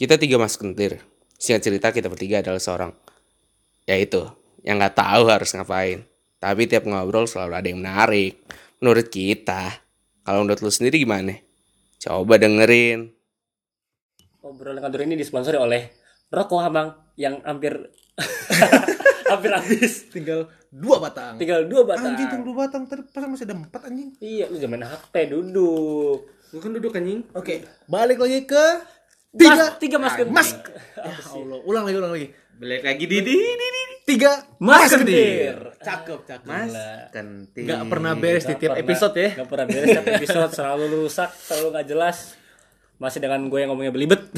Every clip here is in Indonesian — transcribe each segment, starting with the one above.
Kita tiga mas kentir. Singkat cerita kita bertiga adalah seorang. Ya itu, yang nggak tahu harus ngapain. Tapi tiap ngobrol selalu ada yang menarik. Menurut kita. Kalau menurut lu sendiri gimana? Coba dengerin. Obrolan kantor ini disponsori oleh rokok abang yang hampir hampir habis. Tinggal dua batang. Tinggal dua batang. Anjing tinggal dua batang. Tadi pas masih ada empat anjing. Iya, lu jangan HP duduk. Lu kan duduk anjing. Oke, balik lagi ke Tiga, tiga mas kentir. Mas. Ya Allah, ulang lagi, ulang lagi. Balik lagi di di di di. Tiga Mas kentir. kentir. Cakep, cakep. Mas kentir. Gak pernah beres di tiap episode ya. Gak pernah beres tiap episode selalu rusak, selalu gak jelas. Masih dengan gue yang ngomongnya belibet.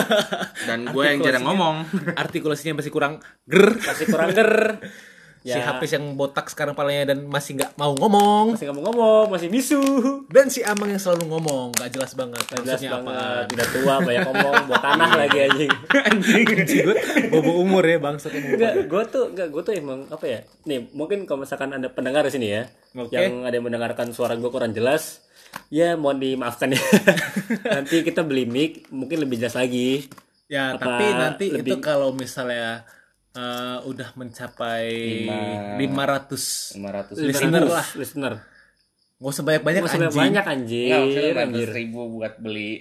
Dan gue yang jarang ngomong. Artikulasinya masih kurang ger. Masih kurang ger. Si Ya, Hafiz yang botak sekarang palanya dan masih nggak mau ngomong. masih ngomong ngomong, masih bisu. Dan si Amang yang selalu ngomong, nggak jelas banget. Jelas Maksudnya banget, apa? tidak tua, banyak ngomong, buat tanah lagi anjing. Anjing gue bobo umur ya bangsa Enggak, gue tuh enggak gue tuh emang apa ya? Nih, mungkin kalau misalkan ada pendengar di sini ya, Oke. yang ada yang mendengarkan suara gue kurang jelas, ya mohon dimaafkan ya. Nanti kita beli mic mungkin lebih jelas lagi. Ya, Apa tapi nanti lebih- itu kalau misalnya eh, udah mencapai Lima. 500 500 Listener lah. listener. Nggak usah banyak-banyak anjing. banyak anjir. Enggak, maksudnya anjir. 500 ribu buat beli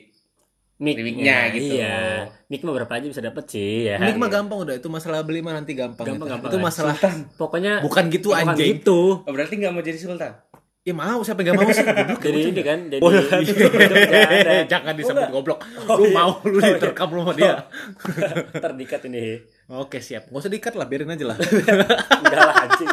Mic Mic-nya gitu. Iya. Mic mah berapa aja bisa dapet sih ya. Ini mah gampang udah, itu masalah beli mah nanti gampang. Gampang, itu. gampang itu masalah Pokoknya bukan gitu bukan anjing. gitu. Oh berarti nggak mau jadi sultan? Ya mau, siapa yang gak mau sih? Goblok. Jadi ini kan jadi Oh, ada. Jangan disebut goblok. Oh, lu iya. mau lu diterkam lu sama dia. terdikat ini. Oke, siap. Gak usah dikat lah, biarin aja lah. Enggak lah anjing.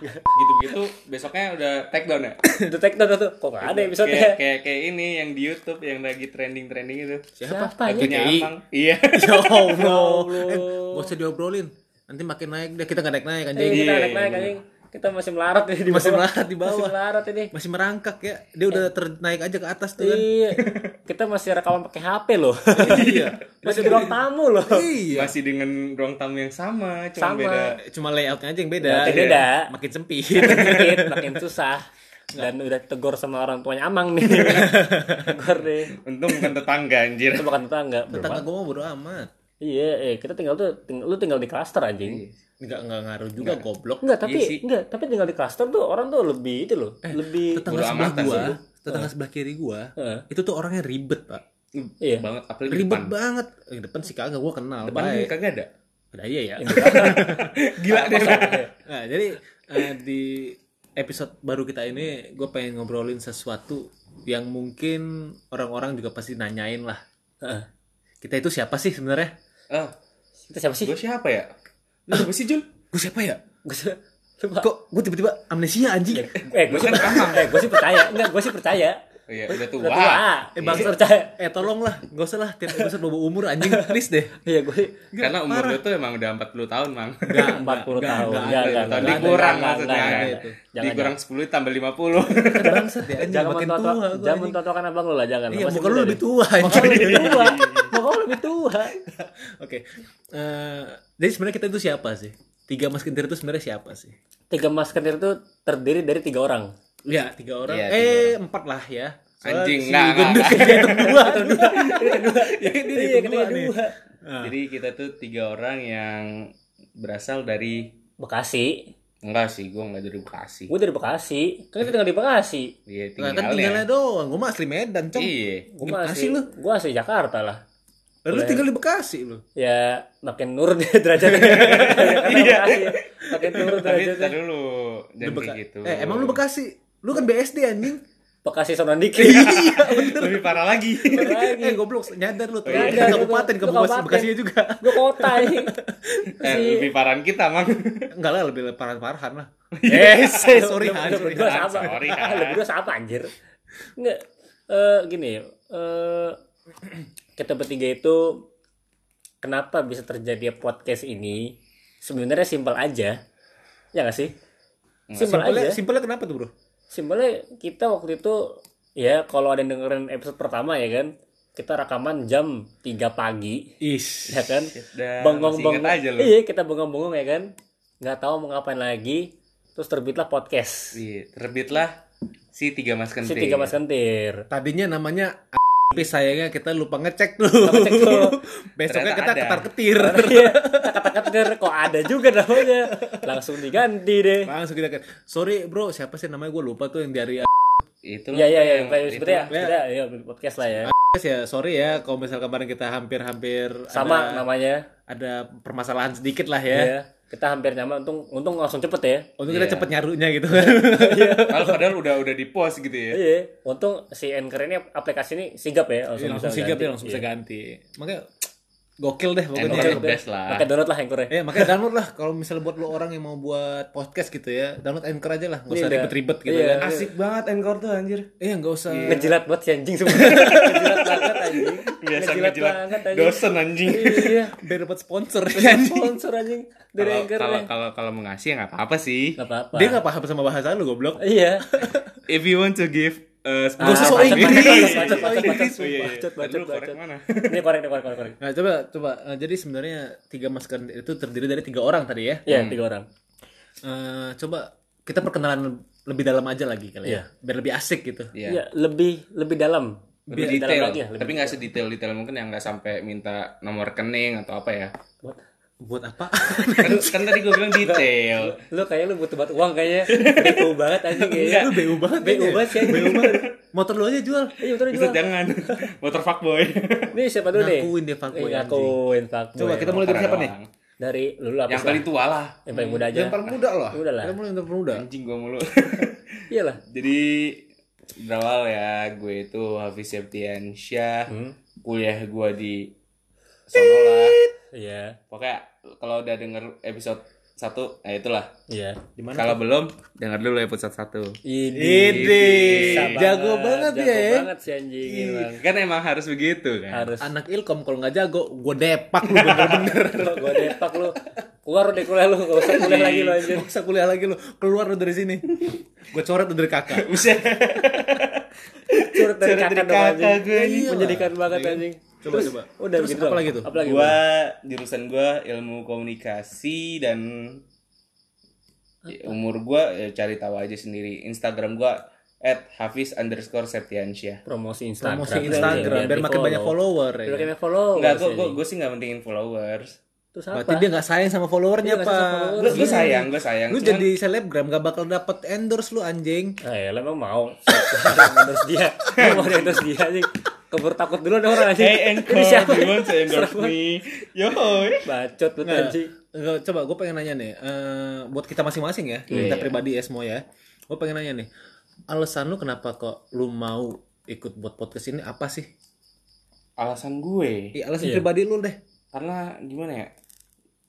Gitu-gitu besoknya udah take down ya? Itu take down tuh. Kok enggak ada episode kayak, kayak kayak ini yang di YouTube yang lagi trending-trending itu. Siapa? Lagunya KKI. Amang. Iya. ya Allah. Eh, gak usah diobrolin. Nanti makin naik deh, kita gak naik-naik anjing. Anjing kita Iya, naik naik anjing. Kita masih melarat nih di Masih bawah. melarat di bawah. Masih melarat ini. Masih merangkak ya. Dia udah ternaik aja ke atas tuh kan. Iya. Kita masih rekaman pakai HP loh. Iya. masih di ruang tamu loh. Iya. Masih dengan ruang tamu yang sama, cuma Sama. beda. Cuma layoutnya aja yang beda. Iya. beda. Makin sempit. Makin, makin susah. Dan udah tegur sama orang tuanya Amang nih. tegur deh. Untung bukan tetangga anjir. Itu bukan tetangga. Tetangga gue mah bodo amat. Iya, eh kita tinggal tuh ting- lu tinggal di klaster anjing. Enggak enggak ngaruh juga goblok. Enggak, tapi Iya enggak, tapi tinggal di klaster tuh orang tuh lebih itu loh. lebih Tetangga sebelah amatan gua, sih. tetangga sebelah kiri gua, Heeh. itu tuh orangnya ribet, Pak. Iya. Banget apalagi Ribet depan. banget. Eh, depan sih kagak gua kenal. Depan baik. kagak ada. Udah iya ya. Gila deh. Nah, jadi eh, di episode baru kita ini gue pengen ngobrolin sesuatu yang mungkin orang-orang juga pasti nanyain lah. Heeh. Kita itu siapa sih sebenarnya? Ah, Itu siapa sih? gue siapa ya? Lu siapa sih Jul? Gue siapa ya? Gue sih lupa. Kok gue tiba-tiba amnesia anjing? Eh, gue sih eh, gue sih percaya. Enggak, gue sih percaya. Iya, udah tua. Udah tua. Eh bang percaya. Eh tolong lah, gak usah lah tiap episode bawa umur anjing, please deh. Iya, gue Karena umur lu tuh emang udah 40 tahun, Mang. Enggak, 40 tahun. enggak, Enggak, enggak, dikurang maksudnya. enggak, enggak, enggak. itu. Jangan, Dikurang 10 tambah 50. Kan bangsat ya anjing, jangan makin tua jangan mentotokan abang lu lah, jangan. Iya, muka lu lebih tua Muka lu anjing. lebih tua. Muka lu lebih tua. Oke. Eh, jadi sebenarnya kita itu siapa sih? Tiga mas kentir itu sebenarnya siapa sih? Tiga mas kentir itu terdiri dari tiga orang. Ya, tiga orang. Iya, tiga eh, empat lah ya. Soalnya Anjing, si enggak, enggak, gendut dia kedua, kedua. Ya, Iya, ketiga kedua nih. dua. Nah, Jadi kita tuh tiga orang yang berasal dari Bekasi. enggak sih, gue enggak dari Bekasi. Gue dari Bekasi. Kan kita tinggal di Bekasi. Iya, Nah, kan tinggalnya. doang. Gue mah asli Medan, Cong. Iya. Gue Bekasi asli, lu? gue asli Jakarta lah. Lalu lu tinggal di Bekasi lu. Ya makin nurun deh derajatnya. Iya. Makin nurun Tapi derajatnya. tar dulu, Lu jangan kayak gitu. Eh, emang lu Bekasi? Lu kan BSD anjing. Bekasi sono dikit. lebih parah lagi. lagi. Eh, goblok, nyadar lu tuh. Nyadar, kabupaten, lu kabupaten kabupaten. Bekasinya juga. Gue kota ini. eh, lebih parahan kita, Mang. Enggak lah, lebih parah-parahan lah. Eh, sorry, lu, Han, lu sorry, Han, sama. sorry, Han. Lu berdua sama anjir. Enggak. Eh gini, eh kita bertiga itu kenapa bisa terjadi podcast ini? Sebenarnya simpel aja. Ya gak sih? Simpel aja. simpelnya kenapa tuh, Bro? Simpelnya kita waktu itu ya kalau ada yang dengerin episode pertama ya kan, kita rekaman jam 3 pagi, Is. ya kan? Bengong-bengong. aja lu. Iya, kita bengong-bengong ya kan. Nggak tahu mau ngapain lagi. Terus terbitlah podcast. Iya, terbitlah si tiga mas Si kentir. tiga mas kentir. Tadinya namanya Tapi sayangnya kita lupa ngecek tuh. ngecek tuh. Besoknya Ternyata kita ada. ketar ketir. Iya, kata-kata kok ada juga namanya. Langsung diganti deh. Langsung kita. Sorry bro, siapa sih namanya gue lupa tuh yang dari Itu Iya iya iya, yang- kayak itu sebenarnya lah. sebenarnya ya podcast lah ya. ya. Sorry ya kalau misal kemarin kita hampir-hampir Sama ada, namanya. ada permasalahan sedikit lah ya. Ya. Kita hampir nyama untung untung langsung cepet ya. Untuk kita Iya. cepet nyarunya gitu kan. Kalau padahal udah udah di post gitu ya. Iya, untung si Anchor ini aplikasi ini sigap ya, langsung, Iya, langsung bisa sigap ganti. ya langsung bisa Iya. ganti. Makanya gokil deh Anchor pokoknya. the best lah. Pakai download lah Anchor Ya makanya download lah kalau misalnya buat lo orang yang mau buat podcast gitu ya, download Anchor aja lah, nggak usah Iya, ribet-ribet gitu iya. kan. Asik banget Anchor tuh anjir. Iya nggak usah. Ngejilat buat si anjing sebenarnya. ngejilat banget anjing. Biasa ngejilat ngejilat banget anjing. dosen anjing. Iya. Biar dapat sponsor. Sponsor anjing dari Kalau Anchor. kalau kalau kalau mau ngasih ya nggak apa-apa sih. Nggak apa-apa. Dia nggak paham sama bahasa lu goblok. Iya. If you want to give uh, Gak usah so Inggris. bacot, bacot, bacot, bacot, iya, iya. bacot, bacot, mana? Ini korek, korek, korek, korek. Nah coba coba Eh, jadi sebenarnya tiga masker itu terdiri dari tiga orang tadi ya. Iya, tiga orang. Eh, coba kita perkenalan lebih dalam aja lagi kali Iya. ya, biar lebih asik gitu. Iya. Iya, lebih lebih dalam. Lebih dalam detail, lagi ya, lebih tapi nggak sedetail-detail mungkin yang nggak sampai minta nomor rekening atau apa ya. Buat- Buat apa? kan, kan tadi gue bilang detail. Lu kayaknya lu butuh banget uang kayaknya. BU banget anjing kayaknya. lu BU banget. BU banget sih. BU banget. Motor lu aja jual. Iya, betul Bisa juga. jangan motor fuckboy. Nih siapa dulu nih? Ngakuin dia fuckboy, Eh, Ngakuin fuckboy. Coba kita mulai dari siapa nih? Dari lu apa Yang paling tua lah. Yang paling muda aja. Yang paling muda lah. Kita mulai yang paling muda. Anjing gue mulu. Iyalah. Jadi berawal ya gue itu Hafiz Septiansyah. Hmm. Kuliah gue di sono lah. Iya. Pokoknya kalau udah denger episode satu, ya itulah. Iya. Kalau belum, denger dulu episode satu. Bisa jago banget jago ya. ya. banget si anjing. Kan emang harus begitu kan. Harus. Anak ilkom kalau nggak jago, gue depak lu bener-bener. Gua depak lu. Keluar deh kuliah lu, gak usah kuliah lagi lu anjir. Gak usah kuliah lagi lu, keluar lu dari sini. Gue coret lu dari kakak. Curut dari Curut kakak dari kakak anjing. gue, Menjadikan banget anjing. Coba, Terus, coba. Udah Terus begitu apa doang. lagi tuh? Apa lagi? gua jurusan gua ilmu komunikasi dan ya, umur gua ya cari tahu aja sendiri. Instagram gua at hafiz underscore septiansyah. promosi Instagram. Promosi Instagram biar makin banyak follower ya. Biar makin banyak follower. Enggak, gua, gua, gua sih nggak pentingin followers. Terus apa? Berarti dia gak sayang sama followernya, nggak Pak. gua sayang, gua sayang. Lu Cuman- jadi selebgram gak bakal dapet endorse lu anjing. Ah ya lah emang mau. Endorse dia. Lu mau endorse dia anjing. Keburu takut dulu ada orang anjing. Hey Anchor, Ini siapa? you want to endorse me? Yo, Bacot lu anjing. nggak, coba gue pengen nanya nih, eh, buat kita masing-masing ya, kita pribadi ya semua ya. Gue pengen nanya nih, alasan lu kenapa kok lu mau ikut buat podcast ini apa sih? alasan gue Iya, alasan Iya. pribadi lu deh. karena gimana ya?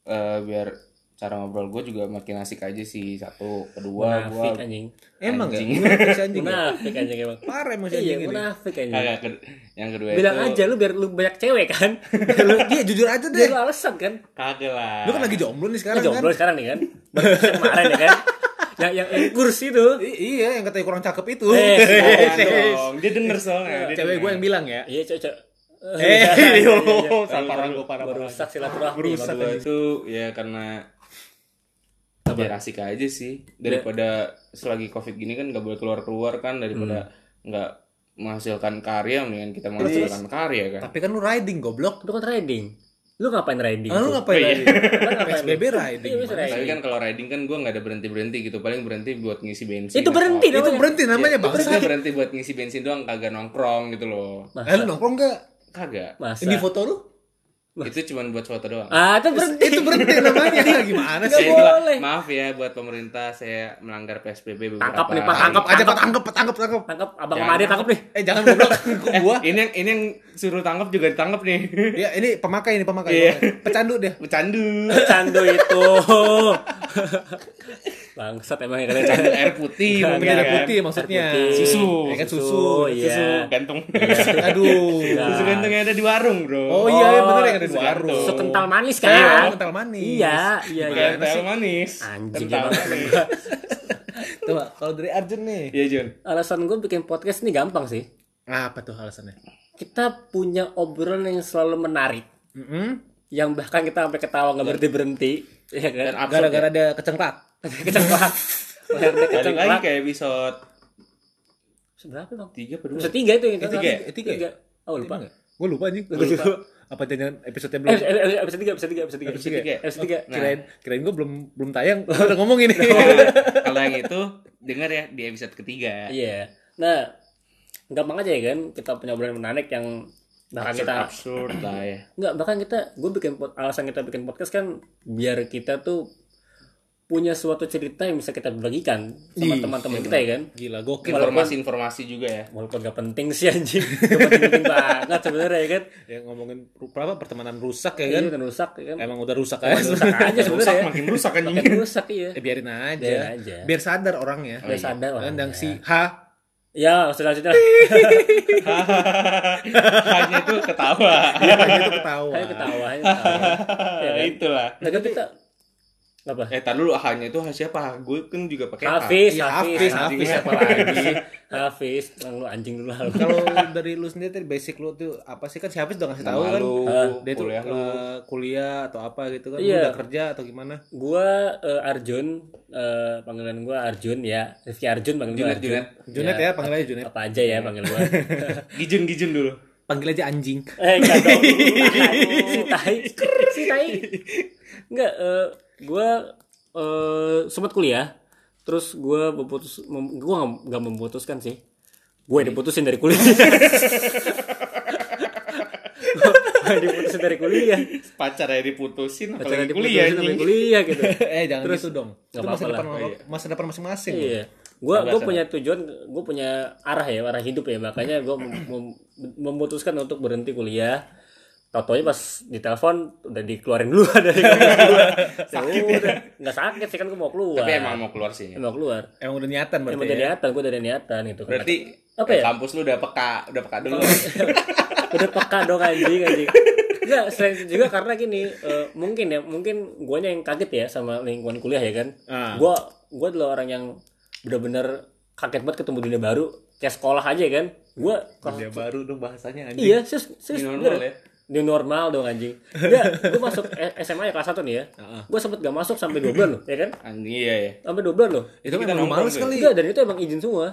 Eh, biar cara ngobrol gue juga makin asik aja sih satu kedua gue anjing. Emang Anjing. ya? Munafik anjing? Munafik anjing emang. Parah emang Iya, anjing ini. munafik anjing. Kagak, ke- yang kedua Bilang itu aja lu biar lu banyak cewek kan. Lu, iya jujur aja Biar deh. lu alasan kan. kagak lah Lu kan lagi jomblo nih Lu sekarang jomblo kan? sekarang nih kan. Kemarin ya kan. Yang yang, yang kursi itu. I- iya, yang katanya kurang cakep itu. Eh, dong dia denger soalnya dia Cewek gue yang bilang ya. Iya, cocok. Eh, yo, Terlalu- parah gue parah. Merusak silaturahmi. Merusak itu ya karena biar asik aja sih daripada selagi covid gini kan nggak boleh keluar keluar kan daripada nggak menghasilkan karya mendingan kita menghasilkan karya kan Tapi kan lu riding goblok. Itu kan riding. Lu ngapain riding? Ah, lu ngapain iya. riding? PSBB riding. Tapi kan kalau riding kan gue nggak ada berhenti berhenti gitu paling berhenti buat ngisi bensin Itu berhenti atau- Itu berhenti namanya Ya, bang. terus gue berhenti buat ngisi bensin doang kagak nongkrong gitu loh Eh lu nongkrong gak? kagak Masa? Ini foto lu? Itu cuma buat foto doang Ah, itu berhenti. Itu berhenti namanya. Gimana Nggak sih? Saya itulah, boleh. maaf ya buat pemerintah saya melanggar PSBB beberapa Tangkap nih, Pak, tangkap. Tangkap aja, Pak. Tangkap, Pak. tangkap, tangkap. Tangkap abang Jangan. sama Ade tangkap nih. Eh jangan goblok. Kok Eh, gua? ini yang ini yang suruh tangkap juga ditangkap nih. Ya ini pemakai ini pemakai. Iya. Pecandu dia. Bercandu. Candu itu. Bangsat emang ya kalian Bercandu air putih mungkin kan. putih maksudnya. putih. Susu. Ya kan susu. Susu, iya. Susu gantung. Aduh. Susu gantung yang ada di warung, Bro. Oh iya, iya bener yang ada di warung. Susu kental manis Iya, kan? kental manis. Iya, iya, iya. Teh manis. Anjing Kental. Coba kalau dari Arjun nih. Iya, Jun. Alasan gue bikin podcast ini gampang sih. Apa tuh alasannya? Kita punya obrolan yang selalu menarik. Mm-mm. Yang bahkan kita sampai ketawa nggak berhenti berhenti. Iya kan? Gara-gara ada kecengklak. Kecengklak. Balik lagi kayak episode Seberapa bang? 3 apa 2? Episode tiga itu yang kita tiga tiga? Oh lupa. Gue lupa anjing. Gue Lupa. Apa jangan episode Eh, belum? eh, eh, episode tiga, episode tiga, episode tiga, Episode tiga. episode tiga. Nah. Kirain kirain gue belum belum tayang. Udah ngomong ini. Kalau yang itu dengar ya di episode ketiga. Iya. Nah, gampang aja ya kan kita punya obrolan menarik yang bahkan kita absurd lah ya. Enggak, bahkan kita gue bikin alasan kita bikin podcast kan biar kita tuh punya suatu cerita yang bisa kita bagikan sama teman-teman kita ya kan. Gila gokil. Informasi-informasi juga ya. Walaupun gak penting sih anjing. Penting banget sebenarnya ya kan. Ya ngomongin apa pertemanan rusak ya Iya kan? udah rusak ya kan. Emang udah rusak Emang aja. rusak aja sebenarnya Rusak ya. makin rusak anjing. Makin rusak iya. Eh, biarin aja. Biarin aja. Biar sadar orangnya. Biar sadar lah. Dan ya. si H Ya, selanjutnya. Hanya itu ketawa. Iya, itu ketawa. Ayo ketawa, ayo ketawa. Ya kan? Itulah. Nah, kan kita apa? Eh, tar dulu hanya itu siapa? Gue kan juga pakai. Hafiz, Iya, Hafiz, Hafiz, Hafiz, Hafiz. siapa lagi? Hafiz, lu anjing dulu lu. Kalau dari lu sendiri tadi basic lu tuh apa sih kan si Hafiz udah ngasih tahu kan? lu, Dia tuh kuliah lu. eh, kuliah atau apa gitu kan? Lu Iya. udah kerja atau gimana? Gua eh, Arjun, eh, panggilan gua Arjun ya. Rifki Arjun panggil gua Junet, Arjun. Junet. Junet ya, panggil aja Junet. Apa aja ya panggil gua. Gijun Gijun dulu. Panggil aja anjing. eh enggak dong. si tai. Si tai. Enggak eh gua eh sempat kuliah. Terus gua memutus mem, gua nggak- memutuskan sih. Gue diputusin dari kuliah. Gue diputusin dari kuliah. Pacar ya diputusin Pacaran apalagi kuliah diputusin sampai kuliah gitu. eh jangan Terus- gitu dong. Nggak Itu masa apa-apa depan lah. Oh, iya. masa depan masing-masing. Iya. Gue gue punya tujuan, gue punya arah ya, arah hidup ya. Makanya gue mem- mem- memutuskan untuk berhenti kuliah. Tau-taunya pas ditelepon udah dikeluarin dulu dari sakit ya? Nggak sakit sih kan gue mau keluar. Tapi emang mau keluar sih. Emang mau keluar. Emang udah niatan berarti. Emang udah ya? niatan, gue udah ada niatan gitu. Berarti Apa ya? kampus lu udah peka, udah peka dulu. udah peka dong anjing anjing. Enggak, selain itu juga karena gini, eh, mungkin ya, mungkin guanya yang kaget ya sama lingkungan kuliah ya kan. Ah. Gua gua adalah orang yang benar-benar kaget banget ketemu dunia baru, kayak sekolah aja kan. Gua Dia baru dong bahasanya anjing. iya, serius, serius New normal ya? New normal dong anjing. Enggak, gua masuk SMA ya kelas 1 nih ya. Heeh. Gua sempet gak masuk sampai 2 bulan loh, ya kan? Anjing iya ya. Sampai 2 bulan loh. Itu Kita nongkrong males tuh. kali. Enggak, dan itu emang izin semua.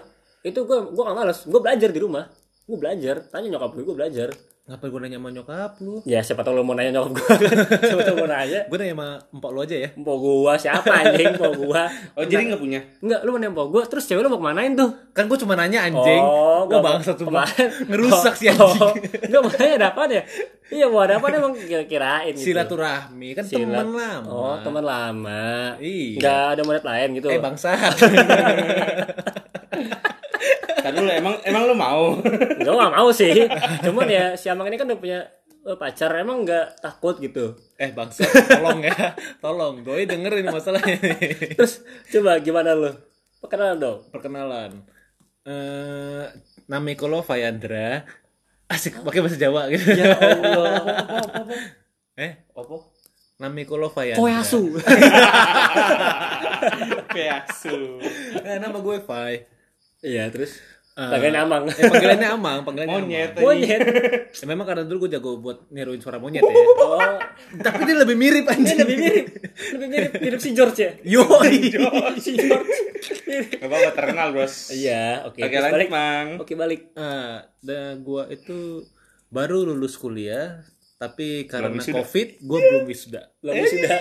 Itu gua gua gak males, gua belajar di rumah. Gua belajar, tanya nyokap gue, gua belajar. Ngapain gue nanya sama nyokap lu? Ya siapa tahu lo mau nanya nyokap gua kan. siapa tahu mau nanya. Gue nanya sama empok lu aja ya. Empok gua siapa anjing empok gua? Oh, jadi nggak punya? Enggak, lu mau nanya empok gua terus cewek lu mau kemanain tuh? Kan gue cuma nanya anjing. Oh, Gue nggak bangsa tuh kemarin. Ngerusak si Oh, anjing. oh. Enggak mau nanya ada apaan ya? Iya, mau ada apaan emang kira-kirain gitu. Silaturahmi kan Silat- teman lama. Oh, teman lama. Iya. Enggak ada murid lain gitu. Eh bangsa. Tadi dulu emang emang lu mau. Enggak gak mau sih. Cuman ya si Amang ini kan udah punya eh, pacar emang nggak takut gitu. eh bangsa, tolong ya. Tolong, doi dengerin masalahnya nih. Terus coba gimana lu? Perkenalan dong. Perkenalan. Eh Namiko lo Fayandra. Asik pakai bahasa Jawa gitu. Ya Allah. Apa, apa, apa. Eh, Apa? Namiko lo Fayandra. Koyasu. Peasu. Eh, nama gue Fay. Iya, terus Eh, Panggilan Amang. Eh, panggilannya Amang, panggilannya Monyet. Amang. Monyet. Ya, memang karena dulu gue jago buat niruin suara monyet ya. Oh, Tapi dia lebih mirip anjing. lebih mirip. Lebih mirip mirip si George ya. Yo, si George. Mirip. Gak apa-apa terkenal, Bros. Iya, oke. Oke, Terus lanjut, balik. Mang. Oke, balik. Ah, dan gua itu baru lulus kuliah, tapi karena Belum covid gue belum wisuda. Belum wisuda.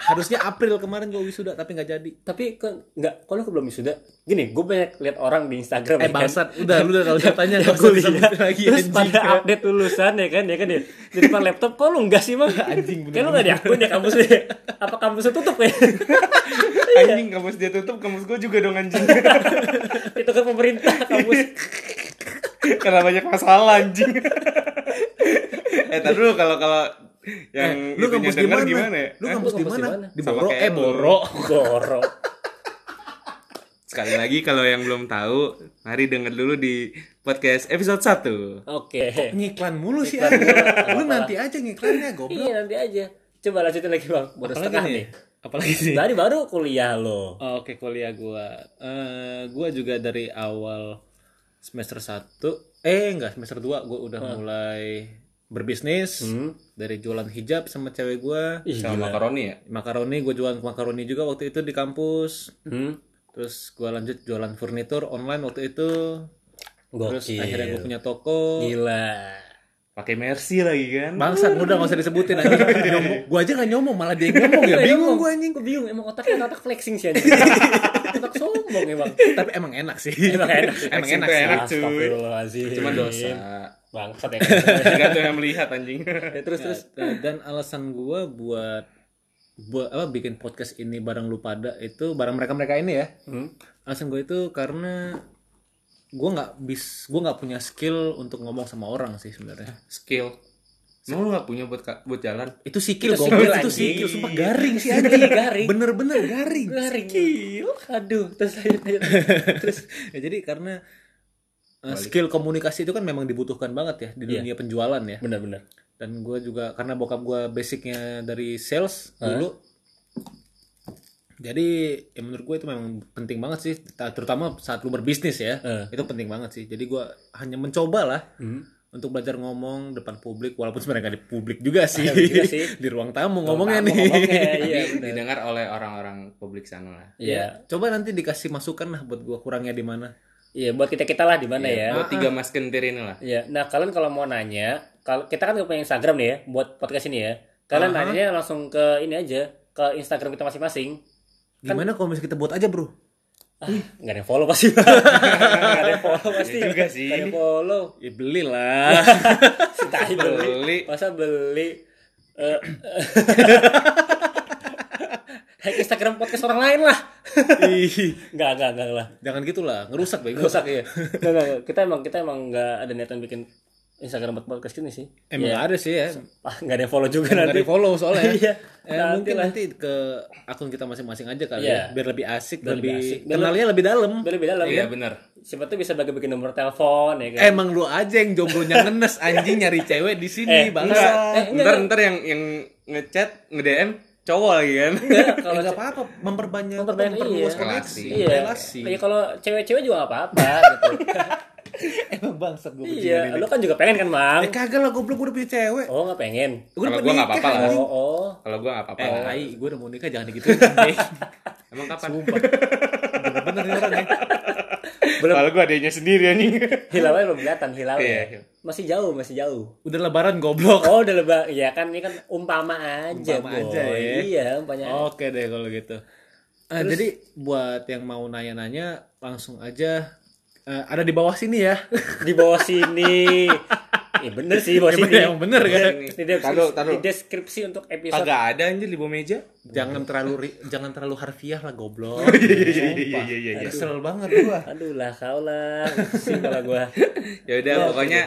Harusnya April kemarin gue wisuda tapi nggak jadi. Tapi kan enggak, kalau aku belum wisuda. Gini, gue banyak lihat orang di Instagram Eh ya kan. bangsat, udah lu udah tahu katanya Ya, nggak usah kuliah. disebutin lagi Terus anjing. pada update lulusan ya kan, ya kan ya. Di depan laptop, kok lu enggak sih, Bang? Anjing, bener-bener. Kayak lu enggak diakui deh kampus deh. Apa kampusnya tutup ya? Anjing kampus dia tutup, kampus gue juga dong anjing. Itu kan pemerintah kampus. Karena banyak masalah anjing. eh, tar dulu kalau kalau yang Eh, lu itunya kampus di mana? gimana ya? Lu kampus di mana? Di Sama Boro. kayak Eh. Boro. Goro. Sekali lagi kalau yang belum tahu, mari denger dulu di podcast episode 1. Oke. Ngiklan mulu sih. Ngiklan mulu, ah. Lu nanti aja ngiklannya goblok. Iya, nanti aja. Coba lanjutin lagi, Bang. Baru Apalagi setengah nih? nih. Apalagi sih? Tadi baru kuliah lo. Oh, Oke kuliah gua. Eh gua juga dari awal semester 1 eh enggak semester 2 gua udah mulai berbisnis Hmm. dari jualan hijab sama cewek gua. Ih, Sama gila. makaroni ya? Makaroni gua jualan makaroni juga waktu itu di kampus. Hmm. Terus gua lanjut jualan furnitur online waktu itu. Terus Gokil. akhirnya gua punya toko. Gila. pakai mercy lagi kan Bangsat, udah gak usah disebutin aja. Gua aja gak nyomong, malah dia yang ngomong ya. Bingung gua anjing. Gue bingung, emang otaknya otak flexing sih anjing. otak sombong emang. Tapi emang enak sih. Emang enak. Emang enak tuh sih. enak. cuy. Astagfirullahaladzim. cuma dosa Bangsat ya. Tuh yang melihat anjing Ya, terus terus. Nah, dan alasan gua buat buat apa bikin podcast ini bareng lu pada itu bareng mereka mereka ini ya Hmm? alasan gue itu karena gua nggak bis gua nggak punya skill untuk ngomong sama orang sih sebenarnya skill Emang lu gak punya buat buat jalan? itu skill Itu goblok skill, itu skill sumpah garing sih anjing garing. bener-bener garing Garing. Aduh, terus lanjut, lanjut. terus ya, jadi karena uh, skill komunikasi itu kan memang dibutuhkan banget ya di Iya. dunia penjualan ya benar-benar. dan gue juga karena bokap gue basicnya dari sales dulu jadi ya menurut gue itu memang penting banget sih ta- terutama saat lu berbisnis ya Eh. itu penting banget sih jadi gue hanya mencoba lah Hmm. untuk belajar ngomong depan publik walaupun sebenarnya gak di publik juga sih, juga sih. di ruang tamu ngomongnya Tamu nih ngomongnya, iya didengar oleh orang-orang publik sana lah. Iya. coba nanti dikasih masukan lah buat gue kurangnya di mana Iya, buat kita-kita lah di mana ya. Buat tiga mas gentir ini lah. Iya. Nah, kalian kalau mau nanya, kalau kita kan punya Instagram nih ya buat podcast ini ya. Kalian Aha. nanya langsung ke ini aja, ke Instagram kita masing-masing. gimana kalau misalnya kita buat aja bro Ah, nggak ada yang follow pasti. Nggak ada yang follow pasti. Iya juga sih. Nggak ada yang follow. ya belilah Si tai beli. Beli. Masa beli eh hack Instagram podcast orang lain lah. Ih, Enggak, enggak, enggak lah. jangan gitulah ngerusak bego Rusak ya. Enggak, enggak, enggak. Kita emang kita emang enggak ada niatan bikin Instagram buat podcast ini sih. emang Iya. ada sih ya Ah, enggak ada yang follow juga Nggak nanti. di follow soalnya Iya. Eh, Nanti mungkin lah. nanti ke akun kita masing-masing aja kali Iya. ya biar lebih asik Biar lebih lebih, asik. Biar kenalnya lebih dalam Beda beda lah. Iya kan? benar. Siapa tuh bisa bagi bikin nomor telepon ya kan. emang lu aja yang jomblonya ngenes anjing nyari cewek di Eh, sini bangsa enggak. Eh, Ntar ntar yang yang ngechat nge-DM cowok lagi kan. Eh, kalau nggak apa-apa memperbanyak Memperbanyak, memperluas iya. koneksi Relasi. Iya. relasi Iya kalau cewek-cewek juga apa-apa gitu. emang bangsat gue iya, lu kan juga pengen kan, Mang? eh kagak lah goblok gue udah punya cewek Oh, nggak pengen. gue Kalau gua nggak apa-apa lah. Oh, oh. Kalau gua gak apa-apa. eh lah. gue udah mau nikah jangan gitu. Emang kapan? bener-bener nih orang ya Belum. Kalau gua adanya sendiri anjing. Hilalnya belum kelihatan, hilalnya. Iya, iya. Masih jauh, masih jauh. udah lebaran goblok Oh, udah lebah. Ya kan ini kan umpama aja, Umpama boy. aja ya. Iya, umpamanya. Oke deh kalau gitu. Eh, jadi buat yang mau nanya-nanya langsung aja eh, ada di bawah sini ya. Di bawah sini. Iya bener sih, di bawah Ya, sini. emang bener kan? Di deskripsi, Taruh, taruh. di deskripsi untuk episode Kagak ada anjir di bawah meja. jangan terlalu ri- jangan terlalu harfiah lah goblok. Iya iya iya. Kesel banget gua. Aduh lah kau lah. Kalau gua. Ya udah pokoknya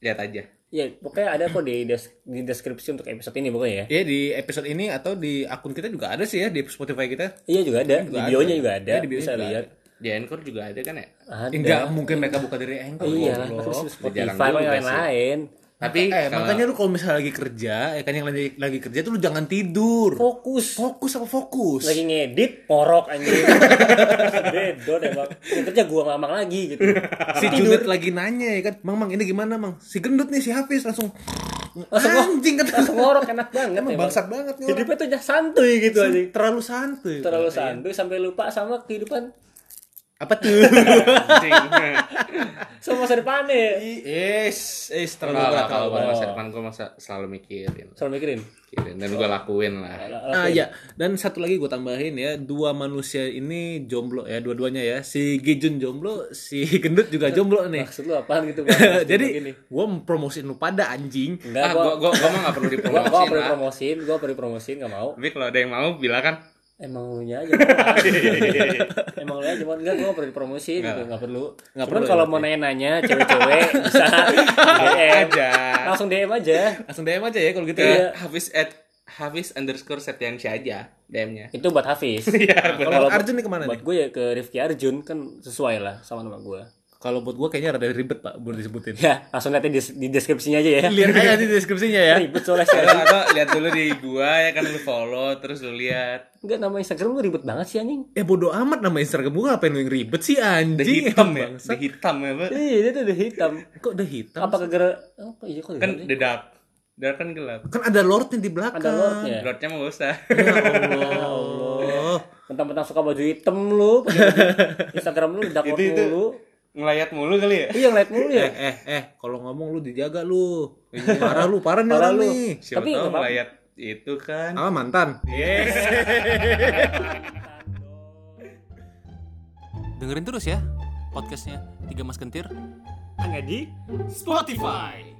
lihat aja. Ya, pokoknya ada kok di, des- di deskripsi untuk episode ini pokoknya ya. Ya di episode ini atau di akun kita juga ada sih ya di Spotify kita. Iya juga ada, videonya ada. juga ada, Iya, di videonya bisa juga lihat. Di Anchor juga ada kan ya? Ada. Enggak mungkin mereka buka dari Anchor. Iya lah, goblok. terus Spotify juga lain-lain. Tapi eh, kalau- makanya lu kalau misalnya lagi kerja, ya kan yang lagi lagi kerja tuh lu jangan tidur. Fokus. Fokus apa fokus? Lagi ngedit, porok anjing. Bedon emang. Yang kerja gua mamang lagi gitu. si Junet lagi nanya ya kan, Mang Mang ini gimana Mang? Si gendut nih si Hafiz langsung Langsung anjing kata Langsung ngorok enak banget Emang emang. bangsat banget nih orang. Hidupnya tuh santuy gitu anjing. terlalu santuy. Terlalu santuy sampai lupa sama kehidupan Apa tuh? sama masa depannya. Yes, yes terlalu lah, berat. kalau berat. masa depan gue masa selalu mikirin. Selalu mikirin. Mikirin dan gue lakuin lah. Ah ya, dan satu lagi gue tambahin ya, dua manusia ini jomblo ya, dua-duanya ya. Si Gijun jomblo, si Gendut juga jomblo nih. Maksud lu apaan gitu? Jadi gue mempromosiin lu pada anjing. enggak Ah, gua gue gue mah gak perlu dipromosin perlu lah. promosiin, gua perlu promosiin enggak mau. Tapi kalau ada yang mau bilang kan. Emang lu nya aja. Bang. Emang lu aja cuman enggak gua perlu dipromosiin gitu, enggak perlu. Nggak Cuman perlu kalau ya, mau nanya-nanya cewek-cewek bisa DM Aja. Langsung DM aja. Langsung DM aja ya kalau gitu ya. Hafiz at Hafiz underscore Setiansyah aja DM-nya. Itu buat Hafiz. Iya, Kalau Arjun nih ke mana buat nih? gue ya ke Rifki Arjun kan sesuai lah sama nama gue. Kalau buat gue kayaknya rada ribet pak, boleh disebutin. Ya, langsung lihat di, di deskripsinya aja ya. Lihat aja di deskripsinya ya. Ribet soalnya sih. Atau, lihat dulu di gua ya kan lu follow terus lu lihat. Enggak nama Instagram lu ribet banget sih anjing. Eh bodo amat nama Instagram gue ngapain lu yang ribet sih The anjing? hitam ya, Bangsat. the hitam ya, Pak. Iya, itu udah hitam. Kok udah hitam? Apa kegera apa iya kok Kan the dark. Dark kan gelap. Kan ada lordnya di belakang. ada lordnya. Lordnya mau gak usah. Ya Allah. Mentang-mentang suka baju hitam lu, Instagram lu Itu- itu. mulu. Ngelayat mulu kali ya? iya ngeliat mulu ya Eh, eh, eh, kalau ngomong lu dijaga lu. Parah lu, parah nih orang lu. nih. Siapa Tapi tahu ngelayat itu kan. Ah, mantan. Dengerin terus ya podcastnya Tiga Mas Kentir hanya di Spotify.